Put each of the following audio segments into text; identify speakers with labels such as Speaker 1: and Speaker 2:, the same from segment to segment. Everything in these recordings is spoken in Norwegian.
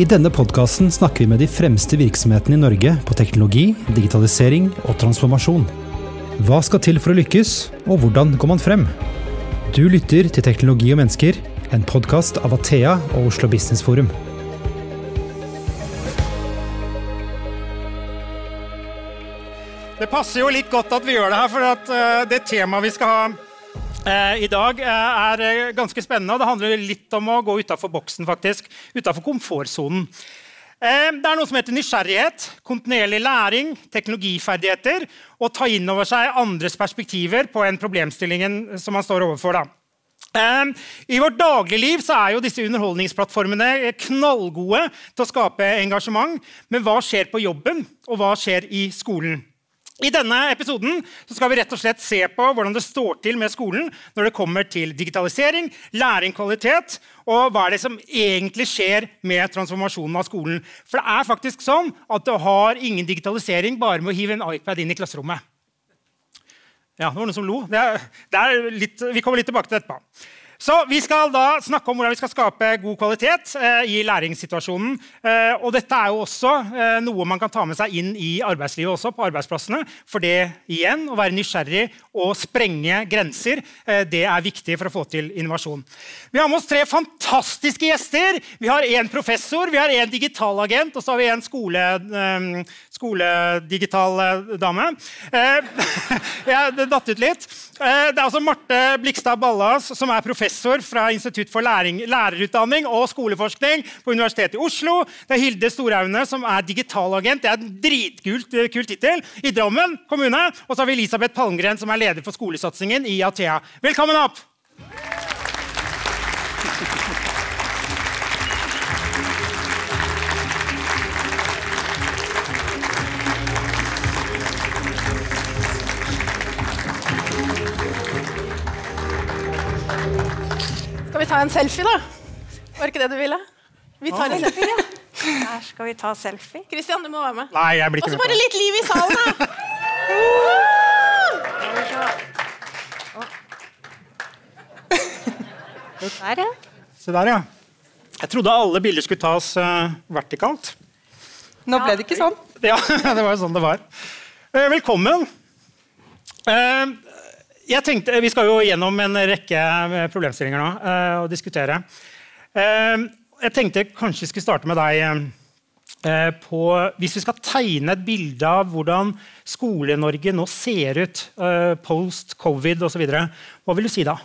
Speaker 1: I denne podkasten snakker vi med de fremste virksomhetene i Norge på teknologi, digitalisering og transformasjon. Hva skal til for å lykkes, og hvordan går man frem? Du lytter til Teknologi og mennesker, en podkast av Athea og Oslo Business Forum.
Speaker 2: Det passer jo litt godt at vi gjør det her, for uh, det temaet vi skal ha i dag, uh, er ganske spennende. og Det handler litt om å gå utafor boksen, faktisk. Utafor komfortsonen. Det er noe som heter nysgjerrighet, kontinuerlig læring, teknologiferdigheter og ta inn over seg andres perspektiver på en problemstilling som man står overfor. da. I vårt dagligliv så er jo disse underholdningsplattformene knallgode til å skape engasjement. Men hva skjer på jobben, og hva skjer i skolen? I denne episoden skal vi rett og slett se på hvordan det står til med skolen når det kommer til digitalisering, læring, kvalitet, og hva er det som egentlig skjer med transformasjonen av skolen. For det er faktisk sånn at du har ingen digitalisering bare med å hive en iPad inn i klasserommet. Ja, det var noen som lo. Det er, det er litt, vi kommer litt tilbake til det etterpå. Så Vi skal da snakke om hvordan vi skal skape god kvalitet eh, i læringssituasjonen. Eh, og dette er jo også eh, noe man kan ta med seg inn i arbeidslivet også, på arbeidsplassene. For det igjen, å være nysgjerrig og sprenge grenser eh, det er viktig for å få til innovasjon. Vi har med oss tre fantastiske gjester. Vi har en professor, vi har en digitalagent og så har vi en skole, eh, skoledigital eh, dame. det datt ut litt. Det er altså Marte Blikstad Ballas, som er professor professor fra Institutt for læring, lærerutdanning og skoleforskning på Universitetet i Oslo. Det er Hilde Storaune, som er digitalagent. Det er en dritkult eh, kul tittel. I Drammen kommune. Og så har vi Elisabeth Palmgren, som er leder for skolesatsingen i Athea. Velkommen opp!
Speaker 3: Vi ta en selfie, da? Var det ikke det du ville? Vi tar en selfie, ja.
Speaker 4: Her skal vi ta selfie.
Speaker 3: Kristian, du må være med.
Speaker 2: Nei, jeg blir ikke med.
Speaker 3: Og så bare litt liv i salen, da!
Speaker 4: Der, ja.
Speaker 2: Se der, ja. Jeg trodde alle bilder skulle tas uh, vertikalt.
Speaker 3: Nå ble det ikke sånn.
Speaker 2: Ja, det var jo sånn det var. Uh, velkommen. Uh, jeg tenkte, Vi skal jo gjennom en rekke eh, problemstillinger nå uh, og diskutere. Uh, jeg tenkte kanskje vi skulle starte med deg. På, hvis vi skal tegne et bilde av hvordan Skole-Norge nå ser ut post covid osv., hva vil du si da?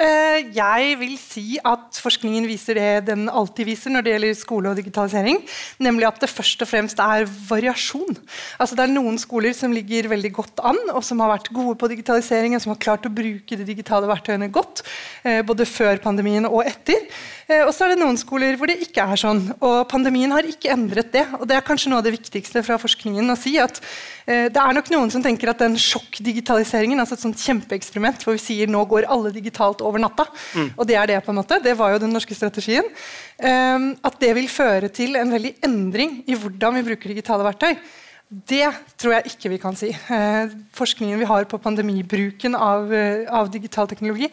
Speaker 5: Eh, jeg vil si at forskningen viser det den alltid viser når det gjelder skole og digitalisering. Nemlig at det først og fremst er variasjon. Altså det er noen skoler som ligger veldig godt an, og som har vært gode på digitalisering, og som har klart å bruke de digitale verktøyene godt. Eh, både før pandemien og etter. Eh, og så er det noen skoler hvor det ikke er sånn. Og pandemien har ikke endret det. Og det er kanskje noe av det viktigste fra forskningen å si. at det er nok noen som tenker at den sjokkdigitaliseringen, altså et sånt kjempeeksperiment hvor vi sier nå går alle digitalt over over natta. Mm. Og det er det, på en måte. Det var jo den norske strategien. Um, at det vil føre til en veldig endring i hvordan vi bruker digitale verktøy. Det tror jeg ikke vi kan si. Eh, forskningen vi har på pandemibruken av, uh, av, digital teknologi,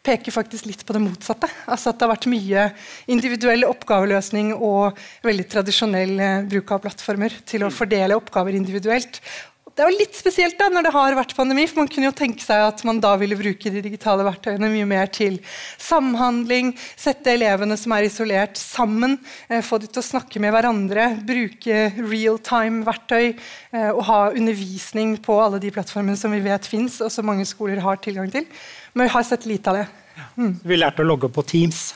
Speaker 5: peker faktisk litt på det motsatte. Altså at det har vært mye individuell oppgaveløsning og veldig tradisjonell uh, bruk av plattformer til å mm. fordele oppgaver individuelt. Det er jo litt spesielt da, når det har vært pandemi, for man kunne jo tenke seg at man da ville bruke de digitale verktøyene mye mer til samhandling, sette elevene som er isolert, sammen, eh, få de til å snakke med hverandre, bruke real-time-verktøy eh, og ha undervisning på alle de plattformene som vi vet fins, og som mange skoler har tilgang til. Men vi har sett lite av det.
Speaker 2: Mm. Vi lærte å logge på Teams.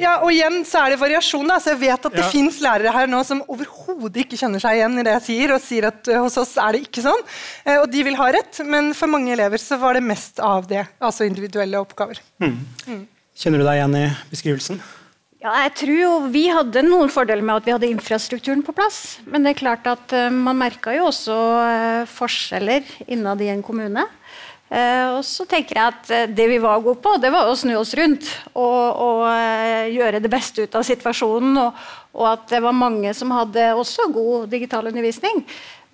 Speaker 5: Ja, og igjen så er det variasjon. da, så Jeg vet at det ja. fins lærere her nå som overhodet ikke kjenner seg igjen i det jeg sier, og sier at uh, hos oss er det ikke sånn. Uh, og de vil ha rett, men for mange elever så var det mest av det. Altså individuelle oppgaver. Mm.
Speaker 2: Mm. Kjenner du deg igjen i beskrivelsen?
Speaker 4: Ja, jeg tror jo Vi hadde noen fordeler med at vi hadde infrastrukturen på plass. Men det er klart at uh, man merka jo også forskjeller innad i en kommune. Uh, og så tenker jeg at uh, Det vi var gode på, det var å snu oss rundt og, og uh, gjøre det beste ut av situasjonen. Og, og at det var mange som hadde også god digital undervisning.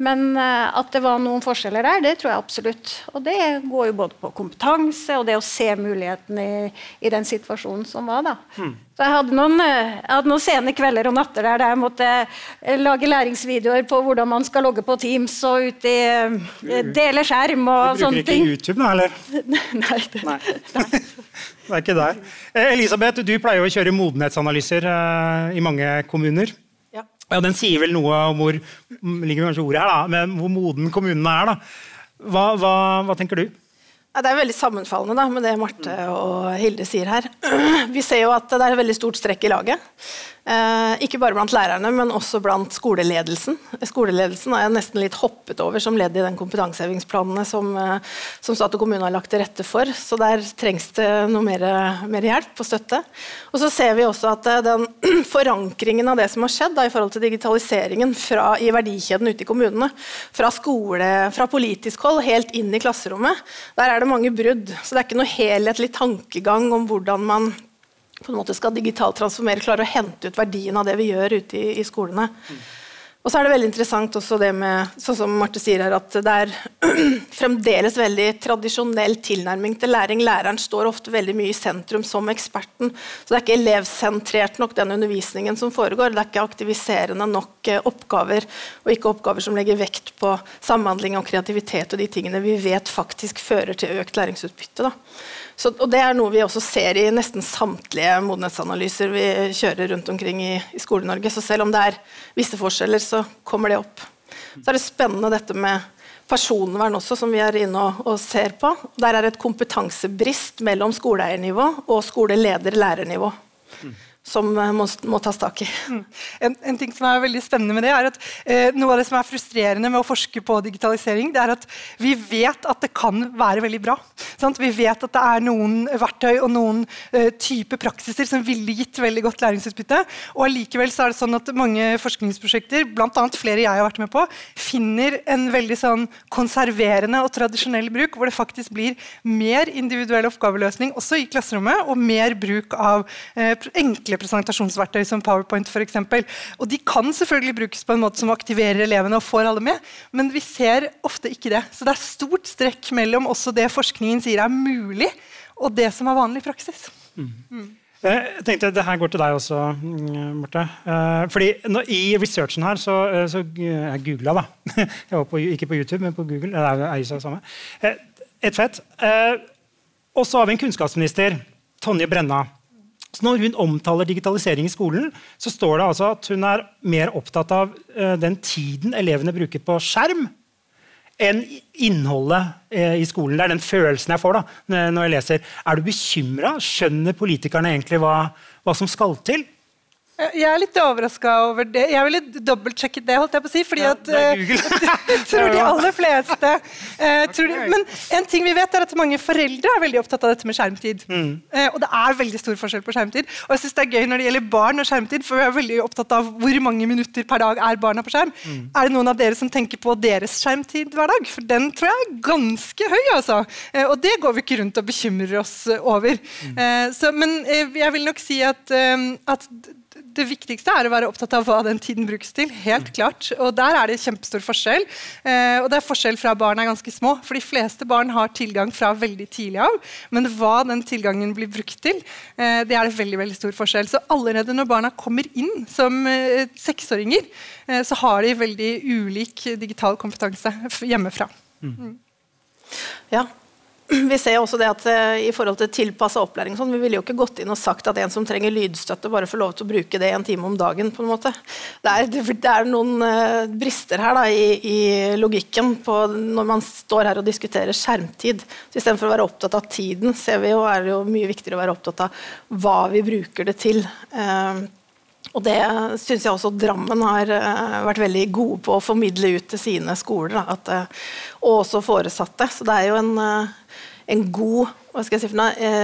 Speaker 4: Men uh, at det var noen forskjeller der, det tror jeg absolutt. Og det går jo både på kompetanse og det å se mulighetene i, i den situasjonen som var. da. Mm. Så jeg hadde, noen, uh, jeg hadde, noen, sene kvelder og natter der, der jeg måtte uh, lage læringsvideoer på hvordan man skal logge på Teams og ut i dele skjerm og sånne ting.
Speaker 2: Du bruker ikke YouTube, nå, eller?
Speaker 4: nei, det,
Speaker 2: nei. nei. det er ikke der. Elisabeth, du pleier å kjøre modenhetsanalyser i mange kommuner. Ja, Den sier vel noe om hvor ligger kanskje ordet her da, men hvor moden kommunene er. da. Hva, hva, hva tenker du?
Speaker 3: Det er veldig sammenfallende da, med det Marte og Hilde sier her. Vi ser jo at det er et veldig stort strekk i laget. Eh, ikke bare blant lærerne, men også blant skoleledelsen. Skoleledelsen har jeg nesten litt hoppet over som ledd i den kompetansehevingsplanene som, eh, som stat og kommune har lagt til rette for. Så der trengs det noe mer, mer hjelp og støtte. Og så ser vi også at eh, den forankringen av det som har skjedd da, i forhold til digitaliseringen fra, i verdikjeden ute i kommunene, fra skole, fra politisk hold helt inn i klasserommet, der er det mange brudd. Så det er ikke noe helhetlig tankegang om hvordan man på en måte skal digitalt transformere, klare å hente ut verdien av det vi gjør ute i, i skolene. Mm. Og så er det veldig interessant også det med sånn som Marte sier her, at det er fremdeles veldig tradisjonell tilnærming til læring. Læreren står ofte veldig mye i sentrum som eksperten. Så det er ikke elevsentrert nok, den undervisningen som foregår. Det er ikke aktiviserende nok eh, oppgaver, og ikke oppgaver som legger vekt på samhandling og kreativitet og de tingene vi vet faktisk fører til økt læringsutbytte. Da. Så, og Det er noe vi også ser i nesten samtlige modenhetsanalyser vi kjører rundt omkring i, i Skole-Norge. Så selv om det er visse forskjeller, så kommer det opp. Så er det spennende dette med personvern også, som vi er inne og, og ser på. Der er et kompetansebrist mellom skoleeiernivå og skoleleder-lærernivå. Mm som eh, må, må, tas tak i. Mm.
Speaker 5: En, en, ting som er veldig spennende med det, er at eh, noe av det som er frustrerende med å forske på digitalisering, det er at vi vet at det kan være veldig bra. Sant? Vi vet at det er noen verktøy og noen eh, type praksiser som ville gitt veldig godt læringsutbytte. Og allikevel er det sånn at mange forskningsprosjekter, bl.a. flere jeg har vært med på, finner en veldig sånn konserverende og tradisjonell bruk, hvor det faktisk blir mer individuell oppgaveløsning også i klasserommet, og mer bruk av eh, enkle presentasjonsverktøy som PowerPoint f.eks. Og de kan selvfølgelig brukes på en måte som aktiverer elevene og får alle med, men vi ser ofte ikke det. Så det er stort strekk mellom også det forskningen sier er mulig, og det som er vanlig praksis. Mm.
Speaker 2: Mm. Jeg tenkte Det her går til deg også, Marte. Fordi fordi I researchen her så, eh, så Jeg googla, da. Jeg var på, ikke på YouTube, men på Google. Det er jo samme. Eh, et fett. Og så har vi en kunnskapsminister, Tonje Brenna. Så når hun omtaler digitalisering i skolen, så står det altså at hun er mer opptatt av uh, den tiden elevene bruker på skjerm, enn innholdet uh, i skolen. Det er den følelsen jeg får da, når jeg leser. Er du bekymra? Skjønner politikerne egentlig hva, hva som skal til?
Speaker 5: Jeg er litt overraska over det. Jeg ville dobbeltsjekket det. holdt jeg på å si, fordi ja, at uh, tror de aller fleste uh, de, Men en ting vi vet er at mange foreldre er veldig opptatt av dette med skjermtid. Mm. Uh, og det er veldig stor forskjell på skjermtid. Og jeg synes det er gøy når det gjelder barn og skjermtid, for vi er veldig opptatt av hvor mange minutter per dag er barna på skjerm. Mm. Er det noen av dere som tenker på deres skjermtid hver dag? For den tror jeg er ganske høy, altså. og det går vi ikke rundt og bekymrer oss over. Mm. Så, men jeg vil nok si at, at det viktigste er å være opptatt av hva den tiden brukes til. helt mm. klart. Og Der er det kjempestor forskjell. Eh, og det er forskjell fra barn er ganske små. For de fleste barn har tilgang fra veldig tidlig av. Men hva den tilgangen blir brukt til, eh, det er det veldig veldig stor forskjell. Så allerede når barna kommer inn som eh, seksåringer, eh, så har de veldig ulik digital kompetanse hjemmefra. Mm.
Speaker 3: Ja, vi ser også det at uh, i forhold til tilpassa opplæring sånn, Vi ville jo ikke gått inn og sagt at en som trenger lydstøtte, bare får lov til å bruke det en time om dagen. på en måte. Det er, det er noen uh, brister her da, i, i, logikken på når man står her og diskuterer skjermtid. Så Istedenfor å være opptatt av tiden, ser vi jo, er det jo mye viktigere å være opptatt av hva vi bruker det til. Uh, og det syns jeg også Drammen har vært veldig gode på å formidle ut til sine skoler. Og også foresatte. Så det er jo en, en god hva skal jeg si for noe,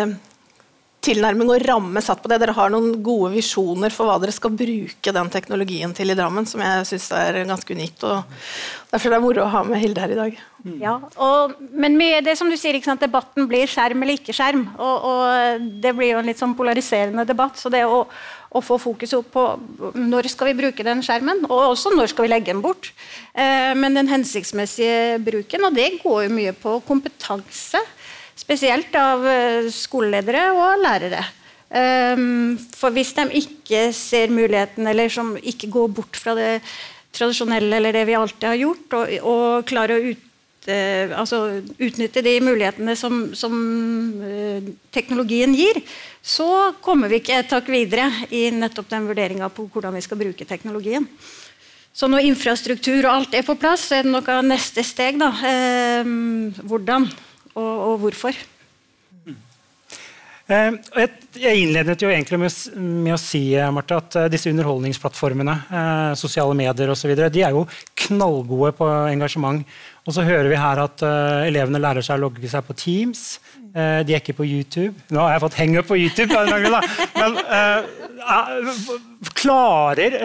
Speaker 3: tilnærming og ramme satt på det. Dere har noen gode visjoner for hva dere skal bruke den teknologien til i Drammen, som jeg syns er ganske unikt. og Derfor er det moro å ha med Hilde her i dag.
Speaker 4: Mm. Ja, og, Men med det som du sier, debatten blir skjerm eller ikke skjerm. Og, og, det blir jo en litt sånn polariserende debatt. så det å å få fokus opp på når skal vi bruke den skjermen, og også når skal vi legge den bort. Eh, men den hensiktsmessige bruken, og det går jo mye på kompetanse. Spesielt av eh, skoleledere og lærere. For hvis de ikke ser muligheten, eller som ikke går bort fra det tradisjonelle eller det vi alltid har gjort, og, og klarer å ut, eh, altså utnytte de mulighetene som, som eh, teknologien gir, så kommer vi ikke et takk videre i nettopp den vurderinga på hvordan vi skal bruke teknologien. Så når infrastruktur og alt er på plass, så er det noe av neste steg. da. Eh, hvordan og, og hvorfor.
Speaker 2: Eh, jeg innledet jo egentlig med, å si Martha, at eh, disse underholdningsplattformene, eh, sosiale medier osv., de er jo knallgode på engasjement. Og så hører vi her at elevene lærer seg å logge seg på Teams. de er ikke på YouTube. Nå har jeg fått henge på YouTube, men klarer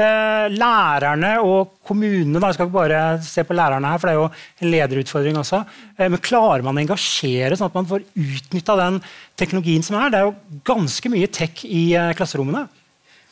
Speaker 2: lærerne og kommunene da, Jeg skal ikke bare se på lærerne her, for det er jo en lederutfordring også. men klarer man å engasjere sånn at man får utnytta den teknologien som er. Det er jo ganske mye tech i eh, klasserommene.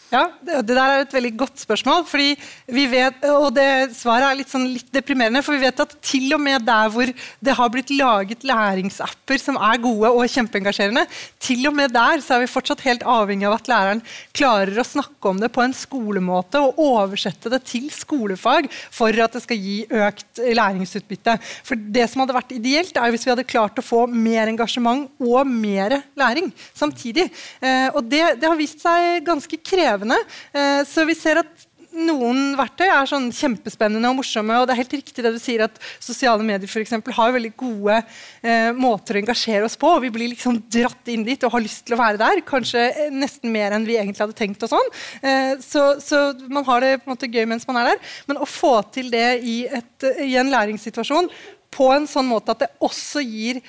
Speaker 5: Ja, det, der er et veldig godt spørsmål. fordi vi vet, og det Svaret er litt, sånn litt, deprimerende. For vi vet at til og med der hvor det har blitt laget læringsapper som er gode og kjempeengasjerende, til og med der så er vi fortsatt helt avhengig av at læreren klarer å snakke om det på en skolemåte og oversette det til skolefag for at det skal gi økt læringsutbytte. For det som hadde vært ideelt, er hvis vi hadde klart å få mer engasjement og mer læring samtidig. Eh, og det, det har vist seg ganske krevende krevende. Eh, så vi ser at noen verktøy er sånn kjempespennende og morsomme. og det er helt riktig det du sier at Sosiale medier for eksempel, har veldig gode eh, måter å engasjere oss på. og Vi blir liksom dratt inn dit og har lyst til å være der. Kanskje eh, nesten mer enn vi egentlig hadde tenkt. og sånn. Eh, så, så, man har det på en måte gøy mens man er der. Men å få til det i, et, i en læringssituasjon på en sånn måte at det også gir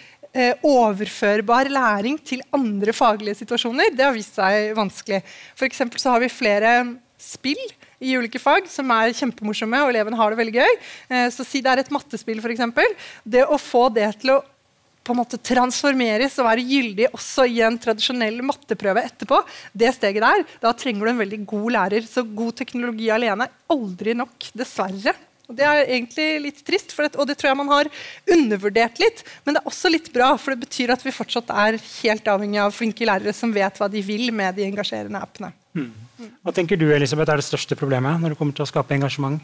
Speaker 5: overførbar læring til andre faglige situasjoner, det har vist seg vanskelig. For så har vi flere spill i ulike fag som er kjempemorsomme, og elevene har det veldig gøy. Eh, så si det er et mattespill, f.eks. Det å få det til å på en måte transformeres og være gyldig også i en tradisjonell matteprøve etterpå, det steget der, da trenger du en veldig god lærer. Så god teknologi alene er aldri nok, dessverre. Og Det er egentlig litt trist, det, og det tror jeg man har undervurdert litt. Men det er også litt bra, for det betyr at vi fortsatt er helt avhengig av flinke lærere som vet hva de vil med de engasjerende appene.
Speaker 2: Hmm. Hva tenker du Elisabeth, er det største problemet når det kommer til å skape engasjement?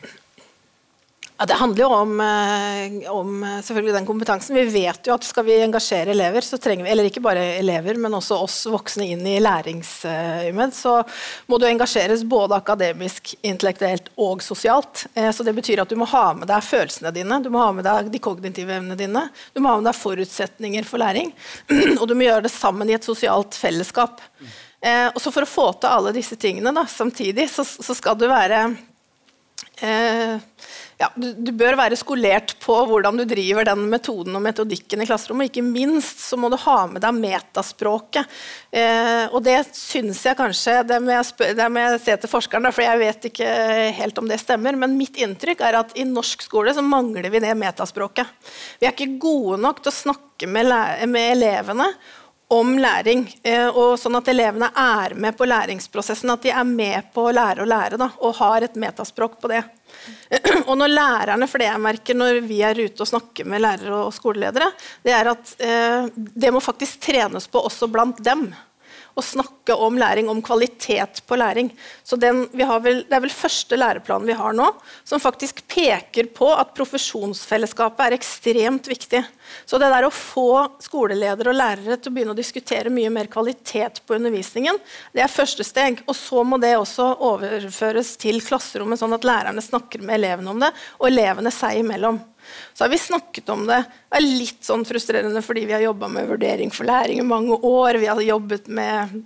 Speaker 3: Ja, Det handler jo om, eh, om, eh, selvfølgelig den kompetansen. Vi vet jo at skal vi engasjere elever, så trenger vi, eller ikke bare elever, men også oss voksne inn i læringsøyemed, så må du engasjeres både akademisk, intellektuelt og sosialt. Eh, så Det betyr at du må ha med deg følelsene dine, du må ha med deg de kognitive evnene dine, du må ha med deg forutsetninger for læring, og du må gjøre det sammen i et sosialt fellesskap. Og så For å få til alle disse tingene da, samtidig, så, så skal du være eh, ja, du, du, bør være skolert på hvordan du driver den metoden og metodikken i klasserommet. Ikke minst så må du ha med deg metaspråket. Eh, og det syns jeg kanskje Det må jeg, det må jeg se til forskeren, for jeg vet ikke helt om det stemmer. Men mitt inntrykk er at i norsk skole så mangler vi det metaspråket. Vi er ikke gode nok til å snakke med, med elevene om læring, eh, og sånn at elevene er med på læringsprosessen. At de er med på å lære å lære da, og har et metaspråk på det. Og når lærerne, for det jeg merker når vi er ute og snakker med lærere og skoleledere, det er at eh, det må faktisk trenes på også blant dem å snakke om læring, om kvalitet på læring. Så den, vel, Det er vel første læreplanen vi har nå, som faktisk peker på at profesjonsfellesskapet er ekstremt viktig. Så det der å få skoleledere og lærere til å begynne å diskutere mye mer kvalitet på undervisningen, det er første steg. Og så må det også overføres til klasserommet, sånn at lærerne snakker med elevene om det, og elevene seg imellom. Så har vi snakket om det. Det er litt sånn frustrerende fordi vi har jobba med vurdering for læring i mange år. Vi har jobbet med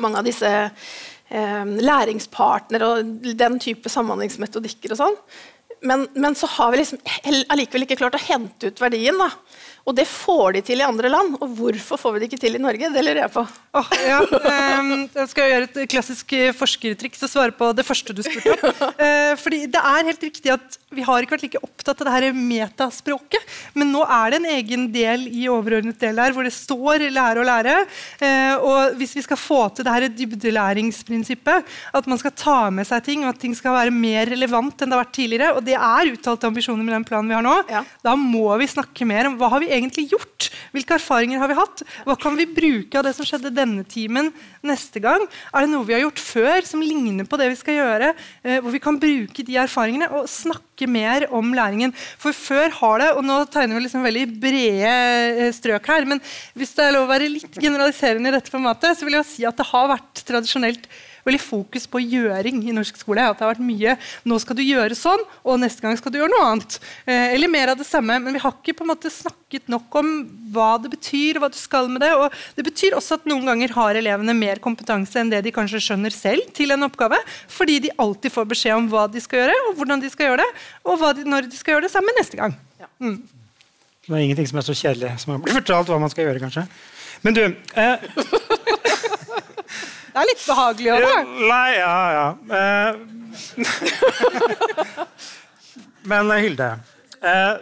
Speaker 3: mange av disse eh, læringspartnere og den type samhandlingsmetodikker og sånn. Men, men, så har vi liksom allikevel ikke klart å hente ut verdien. Da. Og det får de til i andre land. Og hvorfor får vi det ikke til i Norge? Det lurer jeg på.
Speaker 5: Oh, ja. um, jeg skal gjøre et klassisk forskertriks og svare på det første du spurte om. Uh, fordi det er helt riktig at Vi har ikke vært like opptatt av det her metaspråket, men nå er det en egen del i overordnet del her hvor det står 'lære og lære'. Uh, og hvis vi skal få til det her dybdelæringsprinsippet, at man skal ta med seg ting, og at ting skal være mer relevant enn det har vært tidligere, og det er uttalte ambisjoner med den planen vi har nå, ja. da må vi snakke mer om hva har vi egentlig gjort? Hvilke erfaringer har vi hatt? Hva kan vi bruke av det som skjedde denne timen neste gang? Er det noe vi har gjort før som ligner på det vi skal gjøre? Eh, hvor vi kan bruke de erfaringene og snakke mer om læringen. For før har det, og nå tegner vi liksom veldig brede eh, strøk her, men hvis det er lov å være litt generaliserende i dette formatet, så vil jeg si at det har vært tradisjonelt veldig fokus på gjøring i norsk skole. At det har vært mye 'nå skal du gjøre sånn', og neste gang skal du gjøre noe annet. Eh, eller mer av det samme. Men vi har ikke på en måte snakket nok om hva det betyr, og hva du skal med det. Og det betyr også at noen ganger har elevene mer kompetanse enn det de kanskje skjønner selv til en oppgave, fordi de alltid får beskjed om hva de skal gjøre, og hvordan de skal gjøre det, og de, når de skal gjøre det sammen neste gang. Ja. Mm.
Speaker 2: Det er ingenting som er så kjedelig som å bli fortalt hva man skal gjøre, kanskje. Men du eh,
Speaker 5: Det er litt behagelig òg, da.
Speaker 2: Nei, ja, ja. Eh, men eh, Hilde eh,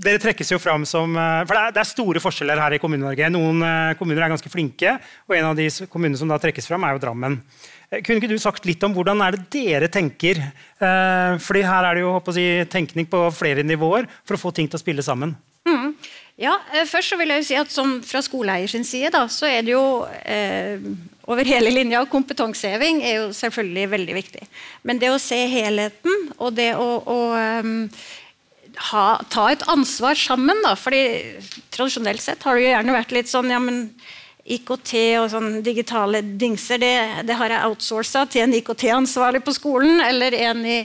Speaker 2: dere trekkes jo fram som For det er, store forskjeller her i Kommune-Norge. Noen kommuner er ganske flinke, og en av de kommunene som da trekkes fram, er jo Drammen. Kunne ikke du sagt litt om hvordan er det dere tenker? Fordi her er det jo si, tenkning på flere nivåer for å få ting til å spille sammen. Mm.
Speaker 4: Ja, først så vil jeg jo si at som Fra skoleeiers side da, så er det jo eh, over hele linja. Kompetanseheving er jo selvfølgelig veldig viktig. Men det å se helheten og det å, å um, ha, ta et ansvar sammen, da. fordi tradisjonelt sett har det jo gjerne vært litt sånn ja, men IKT og sånn digitale dingser, det, det har jeg outsourca til en IKT-ansvarlig på skolen eller en i,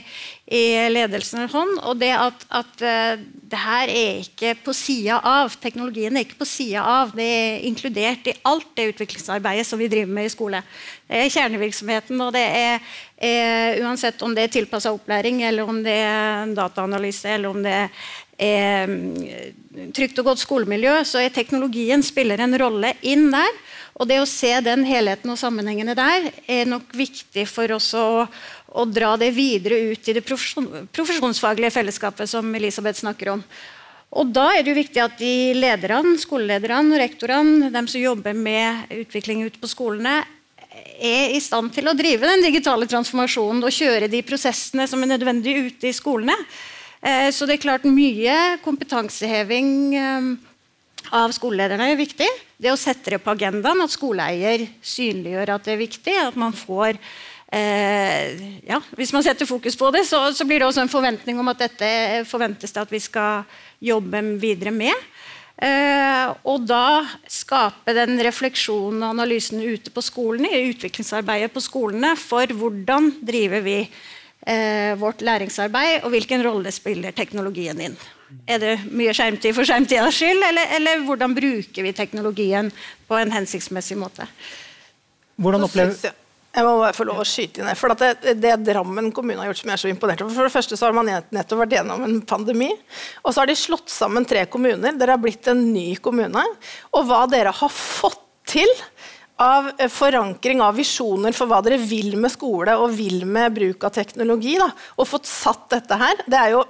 Speaker 4: i ledelsen. hånd. Og det at, at uh, det her er ikke på sida av. Teknologien er ikke på sida av. Det er inkludert i alt det utviklingsarbeidet som vi driver med i skole. Det er kjernevirksomheten, og det er, er uansett om det er tilpassa opplæring, eller om det er dataanalyse, eller om det er eh, trygt og godt skolemiljø, så er teknologien spiller en rolle inn der. Og det å se den helheten og sammenhengene der er nok viktig for oss å, å dra det videre ut i det profesjonsfaglige fellesskapet som Elisabeth snakker om. Og Da er det jo viktig at de lederne, skolelederne og rektorene, de som jobber med utvikling ute på skolene, er i stand til å drive den digitale transformasjonen og kjøre de prosessene som er nødvendige ute i skolene. Eh, så det er klart mye kompetanseheving eh, av skolelederne er viktig. Det å sette det på agendaen, at skoleeier synliggjør at det er viktig. At man får eh, ja, Hvis man setter fokus på det, så, så, blir det også en forventning om at dette forventes det at vi skal jobbe videre med. Eh, og da skape den refleksjonen og analysen ute på skolene, i utviklingsarbeidet på skolene, for hvordan driver vi eh, vårt læringsarbeid, og hvilken rolle spiller teknologien inn. Er det mye skjermtid for skjermtidas skyld, eller, eller, hvordan bruker vi teknologien på en hensiktsmessig måte?
Speaker 2: Hvordan opplever
Speaker 3: jeg må bare få lov å skyte inn. For det, det, Drammen kommune har gjort som jeg er så imponert over For det første så har man nettopp vært gjennom en pandemi. Og så har de slått sammen tre kommuner. Dere har blitt en ny kommune. Og hva dere har fått til av eh, forankring av visjoner for hva dere vil med skole og vil med bruk av teknologi, da, og fått satt dette her, det er jo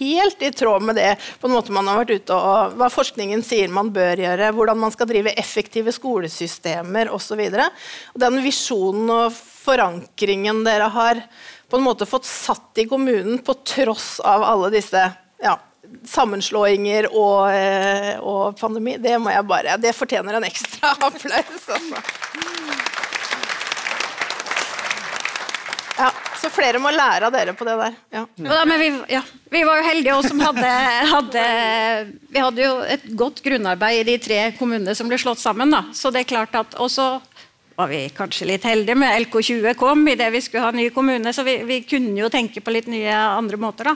Speaker 3: helt i tråd med det på en måte man har vært ute og hva forskningen sier man bør gjøre, hvordan man skal drive effektive skolesystemer osv. Den visjonen og forankringen dere har på en måte fått satt i kommunen på tross av alle disse ja, sammenslåinger og, eh, og, pandemi, det må jeg bare Det fortjener en ekstra applaus. Altså. Ja, så flere må lære av dere på det der. Ja.
Speaker 4: Ja, vi, vi, var jo heldige også som hadde, hadde, Vi hadde jo et godt grunnarbeid i de tre kommunene som ble slått sammen. Da. Så det er klart at også var vi kanskje litt heldige med LK20 kom idet vi skulle ha ny kommune. Så vi, vi, kunne jo tenke på litt nye andre måter.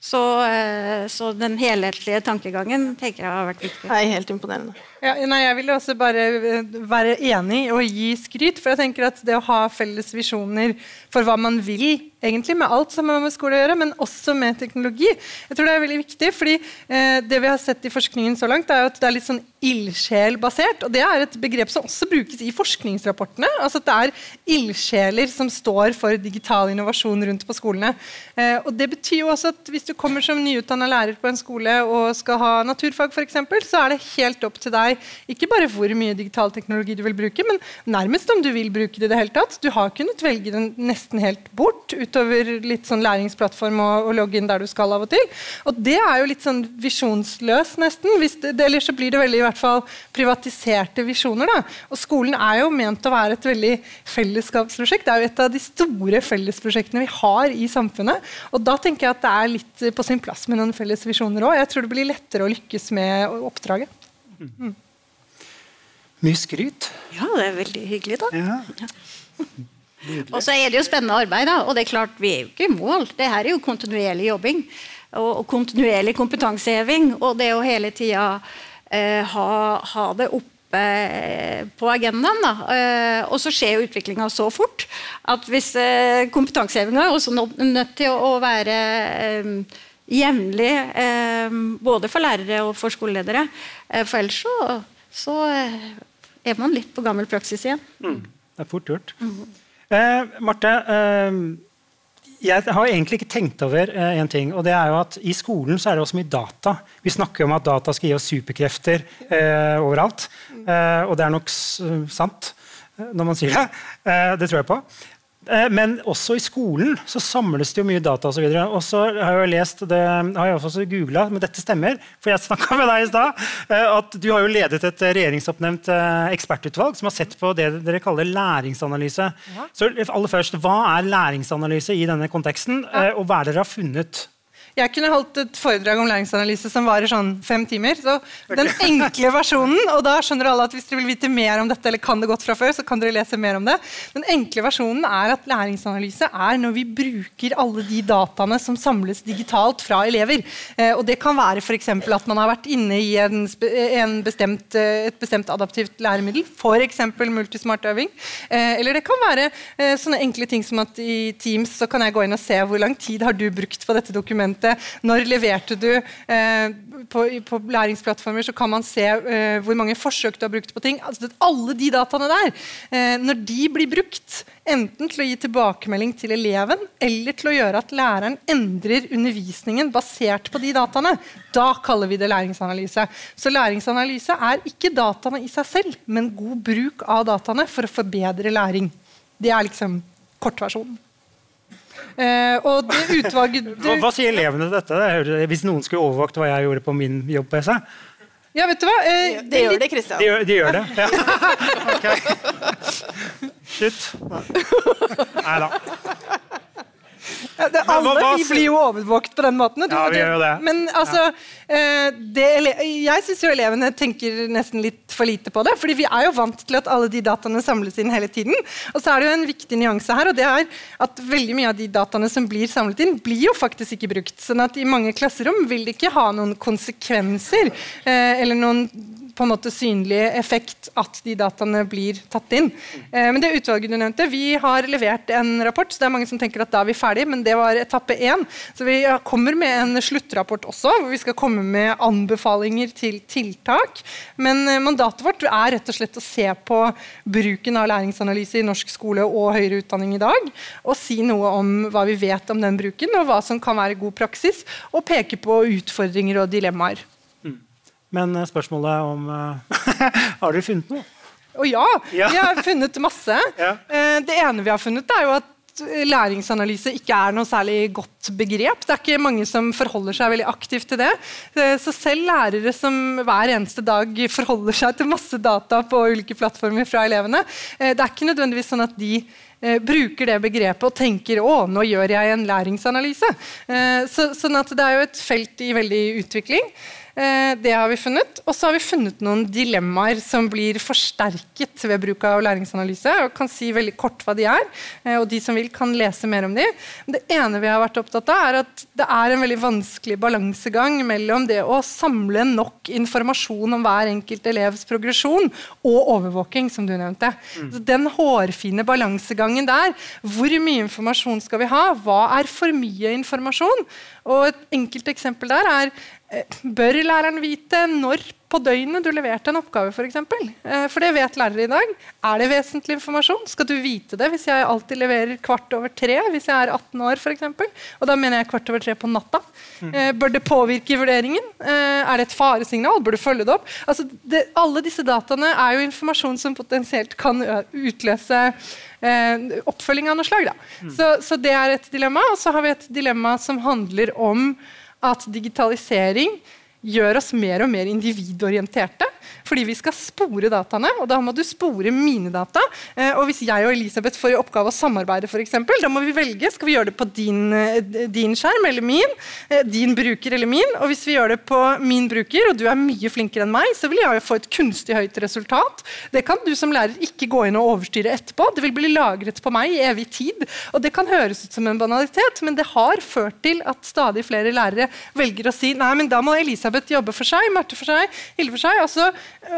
Speaker 4: Så, eh, så den helhetlige tankegangen tenker jeg har vært viktig.
Speaker 3: Det er helt imponerende.
Speaker 5: Ja, nei, jeg vil også bare eh, være enig og gi skryt. For jeg tenker at det å ha felles visjoner for hva man vil egentlig med alt som har med skole å gjøre, men også med teknologi. Jeg tror Det er veldig viktig, fordi eh, det vi har sett i forskningen så langt, er at det er litt sånn ildsjelbasert. Og det er et begrep som også brukes i forskningsrapportene. altså at Det er ildsjeler som står for digital innovasjon rundt på skolene. Eh, og det betyr jo også at Hvis du kommer som nyutdanna lærer på en skole og skal ha naturfag, eksempel, så er det helt opp til deg ikke bare hvor mye digital teknologi du vil bruke, men nærmest om du vil bruke det i det hele tatt. Du har kunnet velge den nesten helt bort utover litt sånn læringsplattform og, og logge inn der du skal av og til. Og det er jo litt sånn visjonsløs, nesten. Hvis det, ellers så blir det veldig i hvert fall privatiserte visjoner. Da. Og skolen er jo ment å være et veldig fellesskapsprosjekt. Det er jo et av de store fellesprosjektene vi har i samfunnet. Og da tenker jeg at det er litt på sin plass med noen felles visjoner òg. Jeg tror det blir lettere å lykkes med oppdraget. Mm.
Speaker 2: Mye skryt.
Speaker 4: Ja, det er veldig hyggelig, da.
Speaker 2: Ja.
Speaker 4: Og så er det jo spennende arbeid, da. Og det er klart, vi er jo ikke i mål. Det her er jo kontinuerlig jobbing. Og, kontinuerlig kompetanseheving. Og det å hele tida eh, ha, ha, det oppe eh, på agendaen. Da. Eh, og så skjer jo utviklinga så fort at hvis eh, kompetansehevinga er også nødt til å, å være eh, jevnlig, eh, både for lærere og for skoleledere. for ellers så, så er man litt på gammel praksis igjen.
Speaker 2: Mm. Det er fort gjort. Mm. Eh, Marte, eh, jeg har egentlig ikke tenkt over eh, en ting. og det er jo at I skolen så er det også mye data. Vi snakker om at data skal gi oss superkrefter eh, overalt. Eh, og det er nok sant eh, når man sier det. det tror jeg på. Eh, men også i skolen så samles det jo mye data Og så, videre. og så har jeg jo lest, det har jeg også googla, men dette stemmer, for jeg snakka med deg i stad, eh, at du har jo ledet et regjeringsoppnevnt eh, ekspertutvalg som har sett på det dere kaller læringsanalyse. Ja. Så aller først, Hva er læringsanalyse i denne konteksten, og hva er det dere har funnet?
Speaker 5: Jeg kunne holdt et foredrag om læringsanalyse som varer sånn fem timer. Så den enkle versjonen, og da skjønner alle at hvis dere vil vite mer om dette, eller kan det godt fra før, så kan dere lese mer om det. Den enkle versjonen er at læringsanalyse er når vi bruker alle de dataene som samles digitalt fra elever. Eh, og det kan være f.eks. at man har vært inne i en, en bestemt, eh, et bestemt adaptivt læremiddel, f.eks. multismart øving. Eh, eller det kan være sånne enkle ting som at i Teams så kan jeg gå inn og se hvor lang tid har du brukt på dette dokumentet når leverte du eh, på, på, læringsplattformer, så kan man se eh, hvor mange forsøk du har brukt på ting. Altså, alle de dataene der, eh, når de blir brukt enten til å gi tilbakemelding til eleven eller til å gjøre at læreren endrer undervisningen basert på de dataene, da kaller vi det læringsanalyse. Så læringsanalyse er ikke dataene i seg selv, men god bruk av dataene for å forbedre læring. Det er liksom kortversjonen.
Speaker 2: Uh, og det utvalget du... hva, hva, sier elevene til dette? Hvis noen skulle overvåket hva jeg gjorde på min jobb-PC?
Speaker 5: Ja, vet du hva? Eh,
Speaker 3: det, det, gjør det, Kristian.
Speaker 2: De, de, gjør det? Ja. ok. Shit. Nei da.
Speaker 5: Ja, det, alle hva, vi blir jo overvåket på den måten.
Speaker 2: Ja, vi gjør jo det.
Speaker 5: Men altså, ja. det, jeg syns jo elevene tenker nesten litt for lite på det. fordi vi er jo vant til at alle de dataene samles inn hele tiden. Og så er det jo en viktig nyanse her, og det er at veldig mye av de dataene som blir samlet inn, blir jo faktisk ikke brukt. sånn at i mange klasserom vil det ikke ha noen konsekvenser eh, eller noen på en måte synlig effekt at de dataene blir tatt inn. Eh, men det utvalget du nevnte, Vi har levert en rapport, så det er mange som tenker at da er vi ferdig, men det var etappe én. Så vi kommer med en sluttrapport også, hvor vi skal komme med anbefalinger til tiltak. Men eh, mandatet vårt er rett og slett å se på bruken av læringsanalyse i norsk skole og høyere utdanning i dag, og si noe om hva vi vet om den bruken, og hva som kan være god praksis, og peke på utfordringer og dilemmaer.
Speaker 2: Men eh, spørsmålet om uh, Har dere funnet noe?
Speaker 5: Å ja, ja, vi har funnet masse. Ja. Uh, det ene vi har funnet, er jo at læringsanalyse ikke er noe særlig godt begrep. Det er ikke mange som forholder seg veldig aktivt til det. Så selv lærere som hver eneste dag forholder seg til masse data på ulike plattformer fra elevene, det er ikke nødvendigvis sånn at de eh, bruker det begrepet og tenker å, nå gjør jeg en læringsanalyse. Eh, så, sånn at det er jo et felt i veldig utvikling. Eh, det har vi funnet. Og så har vi funnet noen dilemmaer som blir forsterket ved bruk av læringsanalyse. og kan si veldig kort hva de er, eh, og de som vil, kan lese mer om de. Det ene vi har vært opptatt av, er at det er en veldig vanskelig balansegang mellom det å samle nok informasjon om hver enkelt elevs progresjon og overvåking, som du nevnte. Mm. Den hårfine balansegangen der. Hvor mye informasjon skal vi ha? Hva er for mye informasjon? Og Et enkelt eksempel der er bør læreren vite når på døgnet du leverte en oppgave? For, eksempel? Eh, for det vet lærere i dag. Er det vesentlig informasjon? Skal du vite det hvis jeg alltid leverer kvart over tre? Hvis jeg er 18 år, f.eks.? Og da mener jeg kvart over tre på natta. Mm. Bør det påvirke vurderingen? Er det et faresignal? Bør du følge det opp? Altså, det, alle disse dataene er jo informasjon som potensielt kan utløse eh, oppfølging av noe slag. Mm. Så, så det er et dilemma. Og så har vi et dilemma som handler om at digitalisering gjør oss mer og mer individorienterte. Fordi vi skal spore dataene, og da må du spore mine data. Eh, og hvis jeg og Elisabeth får i oppgave å samarbeide, for eksempel, da må vi velge. Skal vi gjøre det på din, eh, din, skjerm eller min? Eh, din bruker eller min? Og hvis vi gjør det på min bruker, og du er mye flinkere enn meg, så vil jeg få et kunstig høyt resultat. Det kan du som lærer ikke gå inn og overstyre etterpå. Det vil bli lagret på meg i evig tid. Og det kan høres ut som en banalitet, men det har ført til at stadig flere lærere velger å si nei, men da må Elisabeth jobbe for seg, Marte for seg, Hilde for seg. og så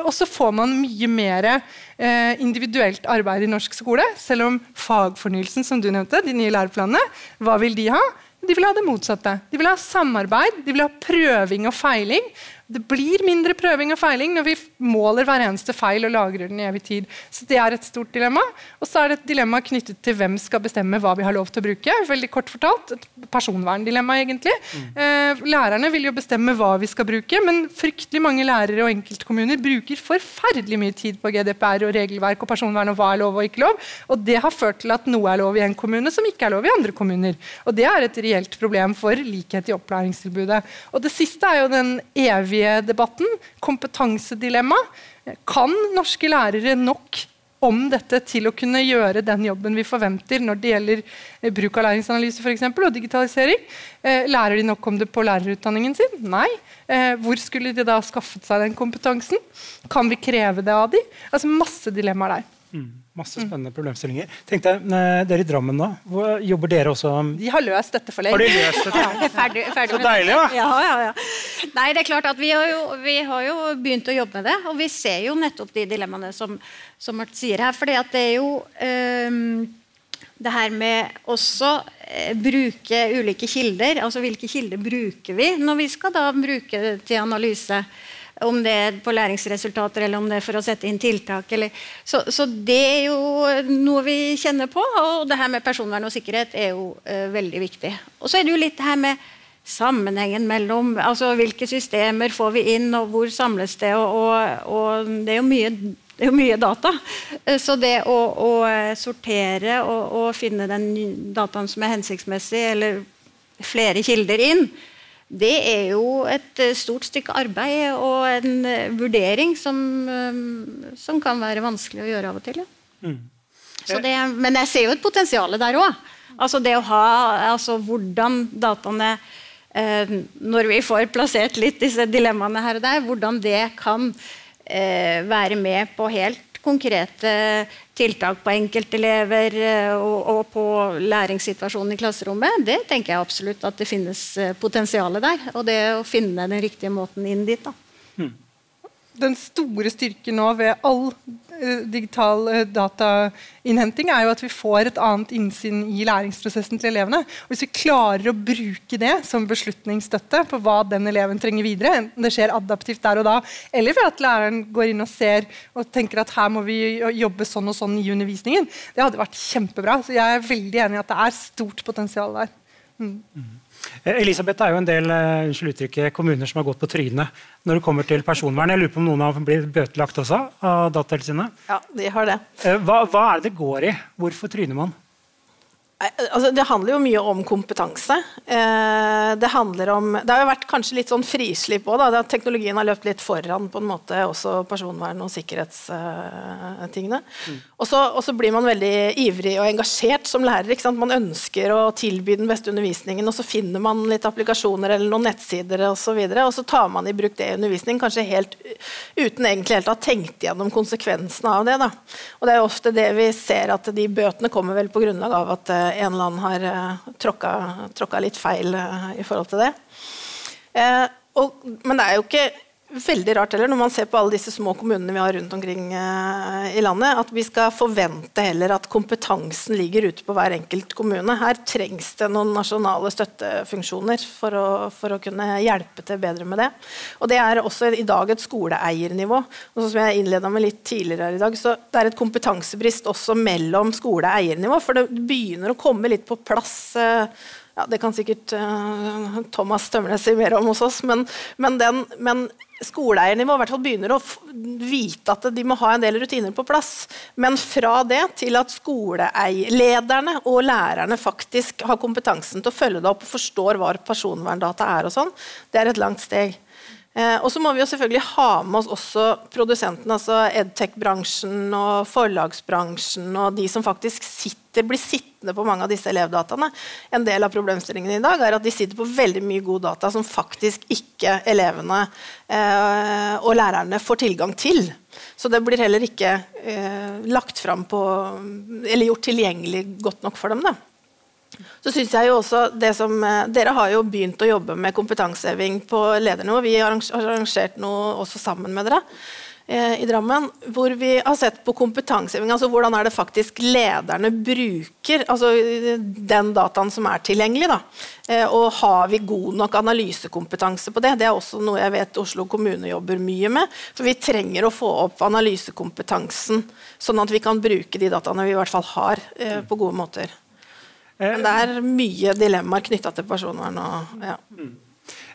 Speaker 5: og så får man mye mer eh, individuelt arbeid i norsk skole. Selv om fagfornyelsen, som du nevnte, de nye læreplanene, hva vil de ha? De vil ha det motsatte. De vil ha samarbeid, de vil ha prøving og feiling. Det blir mindre prøving og feiling når vi måler hver eneste feil og lagrer den i evig tid. Så det er et stort dilemma. Og så er det et dilemma knyttet til hvem skal bestemme hva vi har lov til å bruke. Veldig kort fortalt, Et personverndilemma, egentlig. Mm. Eh, lærerne vil jo bestemme hva vi skal bruke, men fryktelig mange lærere og enkeltkommuner bruker forferdelig mye tid på GDPR og regelverk og personvern og hva er lov og ikke lov. Og det har ført til at noe er lov i en kommune som ikke er lov i andre kommuner. Og det er et reelt problem for likhet i opplæringstilbudet. Og det siste er jo den evige evige debatten. Kompetansedilemma. Kan norske lærere nok om dette til å kunne gjøre den jobben vi forventer når det gjelder eh, bruk av læringsanalyse for eksempel, og digitalisering? Eh, lærer de nok om det på lærerutdanningen sin? Nei. Eh, hvor skulle de da skaffet seg den kompetansen? Kan vi kreve det av dem? Altså Masse dilemmaer der.
Speaker 2: Mm. Masse spennende mm. problemstillinger. Tenkte jeg, eh, Dere i Drammen, da? Hvor jobber dere også
Speaker 5: De har løst dette for lenge.
Speaker 2: Har de løst dette?
Speaker 4: ja, ferdig, ferdig
Speaker 2: Så deilig, da!
Speaker 4: Ja, ja, ja. Nei, det er klart at vi har, jo, vi har, jo, begynt å jobbe med det. Og vi ser jo nettopp de dilemmaene som, som Mart sier her. For det er jo um, det her med også eh, bruke ulike kilder. Altså hvilke kilder bruker vi når vi skal da bruke til analyse? Om det er på læringsresultater eller om det er for å sette inn tiltak. Så, så, det er jo noe vi kjenner på. Og det her med personvern og sikkerhet er jo uh, veldig viktig. Og så er det jo litt her med sammenhengen mellom altså Hvilke systemer får vi inn, og hvor samles det? Og, og, og det er jo mye det er jo mye data. Eh, så det å, å sortere og, og, finne den dataen som er hensiktsmessig, eller flere kilder inn, det er jo et eh, stort stykke arbeid og en eh, vurdering som, eh, som kan være vanskelig å gjøre av og til. Ja. Mm. Det, men jeg ser jo et potensial der òg. Altså det å ha altså hvordan dataene eh, Når vi får plassert litt disse dilemmaene her og der, hvordan det kan eh, være med på helt konkrete tiltak på enkeltelever eh, og, og på læringssituasjonen i klasserommet, det tenker jeg absolutt at det finnes eh, potensial der. Og det å finne den riktige måten inn dit. da. Hmm
Speaker 5: den store styrken nå ved all digital uh, datainnhenting er jo at vi får et annet innsyn i læringsprosessen til elevene. Og hvis vi klarer å bruke det som beslutningsstøtte på hva den eleven trenger videre, enten det skjer adaptivt der og da, eller ved at læreren går inn og ser og tenker at her må vi jobbe sånn og sånn i undervisningen, det hadde vært kjempebra. Så jeg er veldig enig i at det er stort potensial der. Mm.
Speaker 2: Eh, Elisabeth, er jo en del uh, kommuner som har gått på trynet når det kommer til personvern. Jeg lurer på om noen har blitt bøtelagt også av Datatilsynet?
Speaker 3: Ja, de har det.
Speaker 2: Uh, hva, hva, er det det går i? Hvorfor tryner man?
Speaker 3: Altså, det handler jo mye om kompetanse. Eh, det handler om Det har jo vært kanskje litt sånn frislipp òg. Teknologien har løpt litt foran på en måte også personvern- og sikkerhetstingene. Mm. Og så blir man veldig ivrig og engasjert som lærer. Man ønsker å tilby den beste undervisningen, og så finner man litt applikasjoner eller noen nettsider osv. Og, og så tar man i bruk det i undervisning, kanskje helt uten egentlig helt å ha tenkt gjennom konsekvensene av det. Da. Og det er jo ofte det vi ser at de bøtene kommer vel på grunnlag av at eh, en eller annen har uh, tråkka, litt feil uh, i forhold til det. Uh, og, men det er jo ikke veldig rart heller, når man ser på alle disse små kommunene vi har rundt omkring uh, i landet, at vi skal forvente heller at kompetansen ligger ute på hver enkelt kommune. Her trengs det noen nasjonale støttefunksjoner for å, for å kunne hjelpe til bedre med det. Og det er også i dag et skoleeiernivå. Og som jeg innleda med litt tidligere her i dag, så det er et kompetansebrist også mellom skoleeiernivå, for det begynner å komme litt på plass. Uh, ja, Det kan sikkert uh, Thomas Tømle si mer om hos oss, men, men, den, men skoleeiernivå i hvert fall begynner å vite at de må ha en del rutiner på plass. Men fra det til at skolelederne og lærerne faktisk har kompetansen til å følge det opp og forstår hva personverndata er, og sånn, det er et langt steg. Eh, og så må vi jo selvfølgelig ha med oss også produsentene, altså edtech-bransjen og forlagsbransjen og de som faktisk sitter, blir sittende på mange av disse elevdataene. En del av problemstillingen i dag er at de sitter på veldig mye god data som faktisk ikke elevene eh, og lærerne får tilgang til. Så det blir heller ikke eh, lagt fram på Eller gjort tilgjengelig godt nok for dem. da. Så synes jeg jo også det som, eh, Dere har jo begynt å jobbe med kompetanseheving på ledernivå. Vi har arrangert noe også sammen med dere eh, i Drammen, hvor vi har sett på kompetanseheving. altså Hvordan er det faktisk lederne bruker altså den dataen som er tilgjengelig. da, eh, Og har vi god nok analysekompetanse på det? Det er også noe jeg vet Oslo kommune jobber mye med. For vi trenger å få opp analysekompetansen, sånn at vi kan bruke de dataene vi i hvert fall har, eh, på gode måter. Men det er mye dilemmaer knytta til personvern. Og, ja.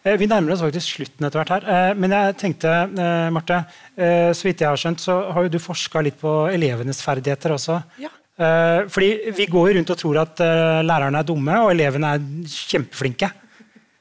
Speaker 2: Eh, vi nærmer oss faktisk slutten etter hvert her. Eh, men jeg tenkte, eh, Marte, så vidt jeg har skjønt, så har jo du forska litt på elevenes ferdigheter også. Ja. Fordi vi går jo rundt og tror at lærerne er dumme, og elevene er kjempeflinke.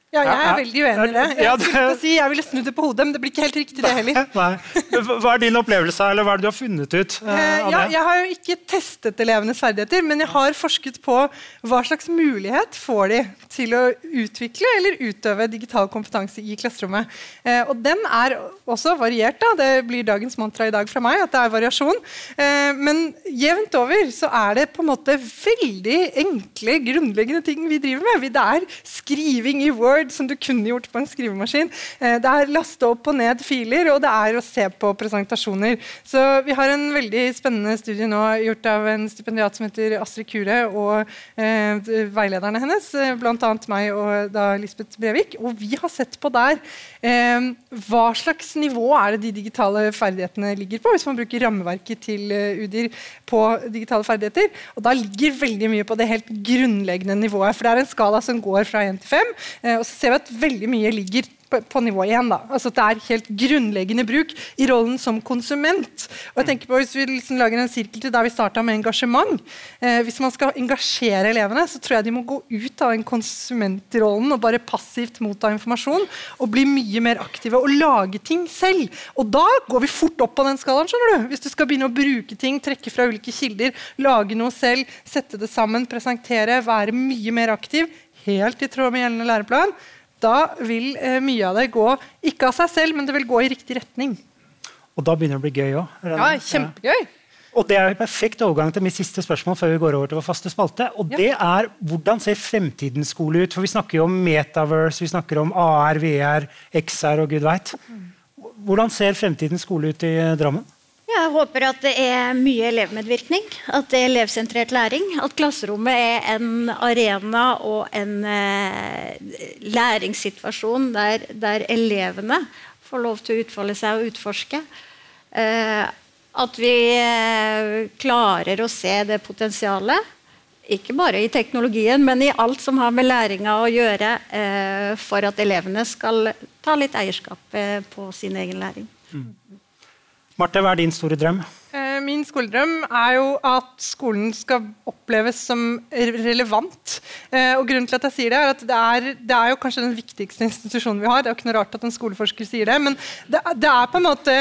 Speaker 5: Ja, jeg er veldig uenig i det. Jeg, det... Si, jeg ville snudd det på hodet, men det blir ikke helt riktig, det heller.
Speaker 2: Nei. Hva er din opplevelse, eller hva er det du har funnet ut? Uh,
Speaker 5: ja, jeg har jo ikke testet elevenes ferdigheter, men jeg har forsket på hva slags mulighet får de til å utvikle eller utøve digital kompetanse i klasserommet. Uh, og den er også variert. da. Det blir dagens mantra i dag fra meg, at det er variasjon. Uh, men jevnt over så er det på en måte veldig enkle, grunnleggende ting vi driver med. Det er skriving i Word Word som du kunne gjort på en skrivemaskin. Eh, det er laste opp og ned filer, og det er å se på presentasjoner. Så vi har en veldig spennende studie nå gjort av en stipendiat som heter Astrid Kure, og eh, veilederne hennes, eh, bl.a. meg og da Lisbeth Brevik. Og vi har sett på der eh, hva slags nivå er det de digitale ferdighetene ligger på, hvis man bruker rammeverket til uh, UDIR på digitale ferdigheter. Og da ligger veldig mye på det helt grunnleggende nivået. For det er en skala som går fra 1 til 5. Eh, og så ser vi at veldig mye ligger på, på nivå 1. Da. Altså det er helt grunnleggende bruk i rollen som konsument. Og jeg tenker på Hvis vi liksom lager en sirkel til der vi starta med engasjement eh, Hvis man skal engasjere elevene, så tror jeg de må gå ut av den konsumentrollen og bare passivt motta informasjon og bli mye mer aktive og lage ting selv. Og da går vi fort opp på den skalaen. skjønner du? Hvis du skal begynne å bruke ting, trekke fra ulike kilder, lage noe selv, sette det sammen, presentere, være mye mer aktiv, helt i tråd med gjeldende læreplan, da vil eh, mye av det gå ikke av seg selv, men det vil gå i riktig retning.
Speaker 2: Og da begynner det å bli gøy òg?
Speaker 5: Ja, kjempegøy.
Speaker 2: Og Det er en perfekt overgang til mitt siste spørsmål før vi går over til vår faste spalte. og ja. det er, Hvordan ser fremtidens skole ut? For Vi snakker jo om metaverse, vi snakker om AR, VR, XR og gud veit. Hvordan ser fremtidens skole ut i Drammen?
Speaker 4: Jeg håper at det er mye elevmedvirkning. At det er elevsentrert læring. At klasserommet er en arena og en eh, læringssituasjon der, der, elevene får lov til å utfolde seg og utforske. Eh, at vi eh, klarer å se det potensialet. Ikke bare i teknologien, men i alt som har med læringa å gjøre, eh, for at elevene skal ta litt eierskap eh, på sin egen læring. Mm.
Speaker 2: Marte, hva er din store drøm?
Speaker 5: Eh, min skoledrøm er jo at skolen skal oppleves som relevant. Eh, og grunnen til at jeg sier Det er at det er, det er, jo kanskje den viktigste institusjonen vi har. Det er jo ikke noe rart at en skoleforsker sier det, men det, det er på en måte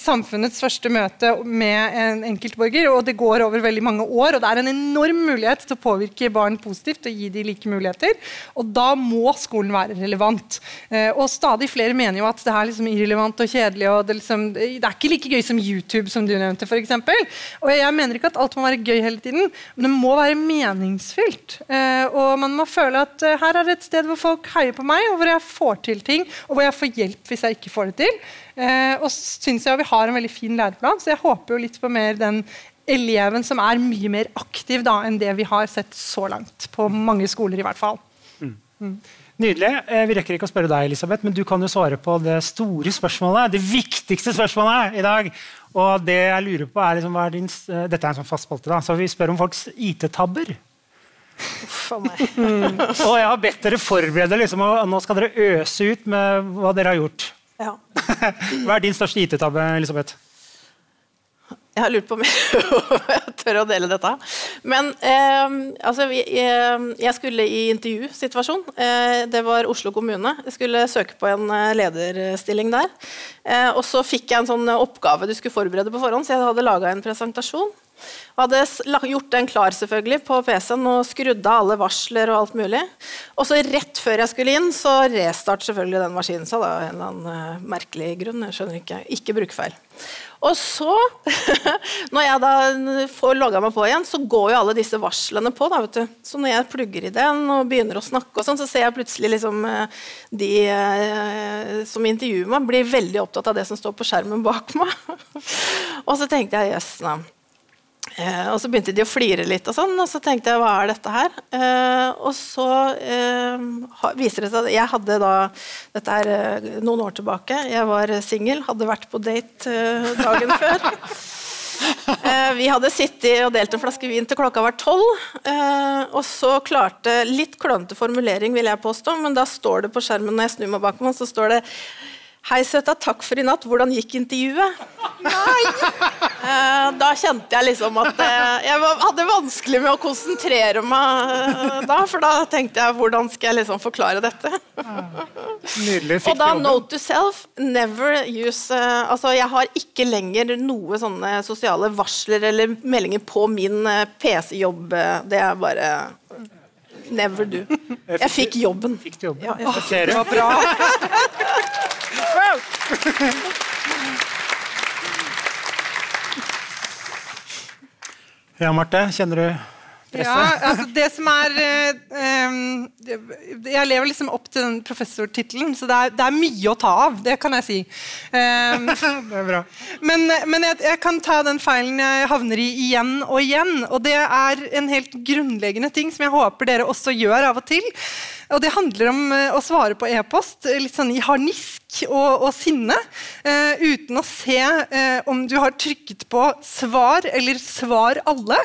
Speaker 5: samfunnets første møte med en enkeltborger. og Det går over veldig mange år, og det er en enorm mulighet til å påvirke barn positivt og gi dem like muligheter. Og da må skolen være relevant. Eh, og stadig flere mener jo at det er liksom irrelevant og kjedelig. og det, liksom, det er ikke like gøy som YouTube, som du nevnte. For eksempel. Og jeg mener ikke at alt må være gøy hele tiden, men det må være meningsfylt. Eh, og man må føle at eh, her er det et sted hvor folk heier på meg, og hvor jeg får til ting, og hvor jeg får hjelp hvis jeg ikke får det til. Eh, og syns jeg vi har en veldig fin læreplan, så jeg håper jo litt på mer den eleven som er mye mer aktiv da, enn det vi har sett så langt. På mange skoler, i hvert fall. Mm.
Speaker 2: Mm. Nydelig. Vi rekker ikke å spørre deg, Elisabeth, men du kan jo svare på det store spørsmålet. Det viktigste spørsmålet i dag. Og det jeg lurer på er liksom, er din, eh, Dette er en sånn fast spalte. Så vi spør om folks IT-tabber. Og jeg har bedt dere forberede, liksom, og nå skal dere øse ut med hva dere har gjort.
Speaker 3: Ja.
Speaker 2: hva er din største IT-tabbe, Elisabeth?
Speaker 3: Jeg har lurt på om jeg tør å dele dette. Men eh, altså, jeg, jeg skulle i intervjusituasjon. Eh, det var Oslo kommune. Jeg skulle søke på en eh, lederstilling der. Eh, og så fikk jeg en sånn oppgave du skulle forberede på forhånd, så jeg hadde laga en presentasjon. Og hadde gjort den klar selvfølgelig på PC-en og skrudd av alle varsler og alt mulig. Og så rett før jeg skulle inn, så restart selvfølgelig den maskinen seg. av en eller annen merkelig grunn. Jeg skjønner ikke. Ikke brukfeil. Og så, når jeg da får logga meg på igjen, så går jo alle disse varslene på. Da, vet du. Så når jeg plugger i den og begynner å snakke, og sånn, så ser jeg plutselig liksom eh, de eh, som intervjuer meg, blir veldig opptatt av det som står på skjermen bak meg. og så tenkte jeg jøss, yes, Eh, og så begynte de å flire litt, og sånn, og så tenkte jeg hva er dette her? Eh, og så eh, viser det seg at jeg hadde da Dette er eh, noen år tilbake. Jeg var singel, hadde vært på date eh, dagen før. Eh, vi hadde sittet og delt en flaske vin til klokka var tolv. og så klarte Litt klønete formulering, vil jeg påstå, men da står det på skjermen når jeg snur meg bak meg, så står det Hei, søta, takk for i natt. Hvordan gikk intervjuet? Nei! Eh, da kjente jeg liksom at eh, jeg hadde vanskelig med å konsentrere meg eh, da. For da tenkte jeg hvordan skal jeg liksom forklare dette?
Speaker 2: Nydelig.
Speaker 3: Fikk Og da note to self, never use Altså, jeg har ikke lenger noe sånne sosiale varsler eller meldinger på min PC-jobb. Det er bare Never do. Jeg fikk jobben.
Speaker 2: Fikk jobben?
Speaker 3: Ja, jeg fikk.
Speaker 2: Det var bra. Ja, Marte, kjenner du presset?
Speaker 5: Ja, altså det som er um, Jeg lever liksom opp til den professortittelen, så det er, det er, mye å ta av. Det kan jeg si. Um,
Speaker 2: det er bra.
Speaker 5: Men, men jeg, jeg, kan ta den feilen jeg havner i igjen og igjen. Og det er en helt grunnleggende ting som jeg håper dere også gjør av og til. Og det handler om uh, å svare på e-post litt sånn i harnisk og, og sinne. Uh, uten å se uh, om du har trykket på 'svar' eller 'svar alle'.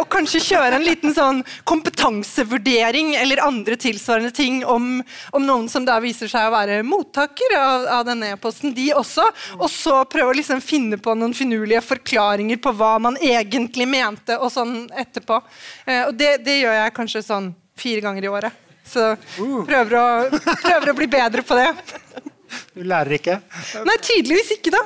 Speaker 5: og kanskje kjøre en liten sånn kompetansevurdering eller andre tilsvarende ting om, om noen som da viser seg å være mottaker av, av denne e-posten, de også. Og så prøve å liksom finne på noen finurlige forklaringer på hva man egentlig mente, og sånn etterpå. og det, det gjør jeg kanskje sånn fire ganger i året. Så uh. prøver å, prøver å bli bedre på det.
Speaker 2: Du lærer ikke?
Speaker 5: Nei, tydeligvis ikke, da.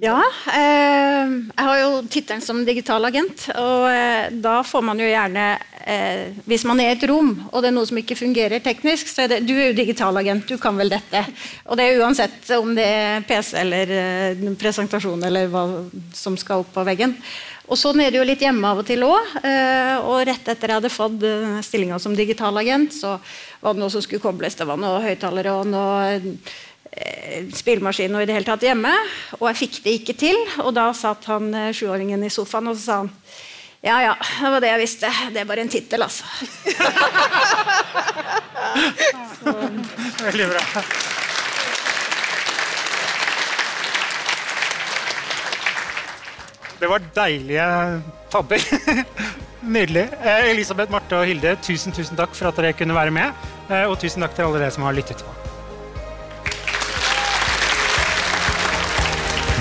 Speaker 4: Ja, eh, jeg har jo tittelen som digital agent. Og eh, da får man jo gjerne eh, Hvis man er i et rom, og det er noe som ikke fungerer teknisk, så er det Du er jo digital agent, du kan vel dette. Og det er uansett om det er PC eller eh, presentasjon eller hva som skal opp på veggen. Og Sånn er det jo litt hjemme av og til òg. Eh, og rett etter jeg hadde fått eh, stillinga som digitalagent, så var det noe som skulle kobles. Det var noe høyttalere og noe spillemaskin og i det hele tatt hjemme. Og jeg fikk det ikke til. Og da satt han sjuåringen i sofaen og så sa han ja, ja, det var det jeg visste. Det er bare en tittel, altså.
Speaker 2: Veldig bra. Det var deilige tabber. Nydelig. Eh, Elisabeth, Marte og Hilde, tusen, tusen takk for at dere kunne være med. Eh, og tusen takk til alle dere som har lyttet på.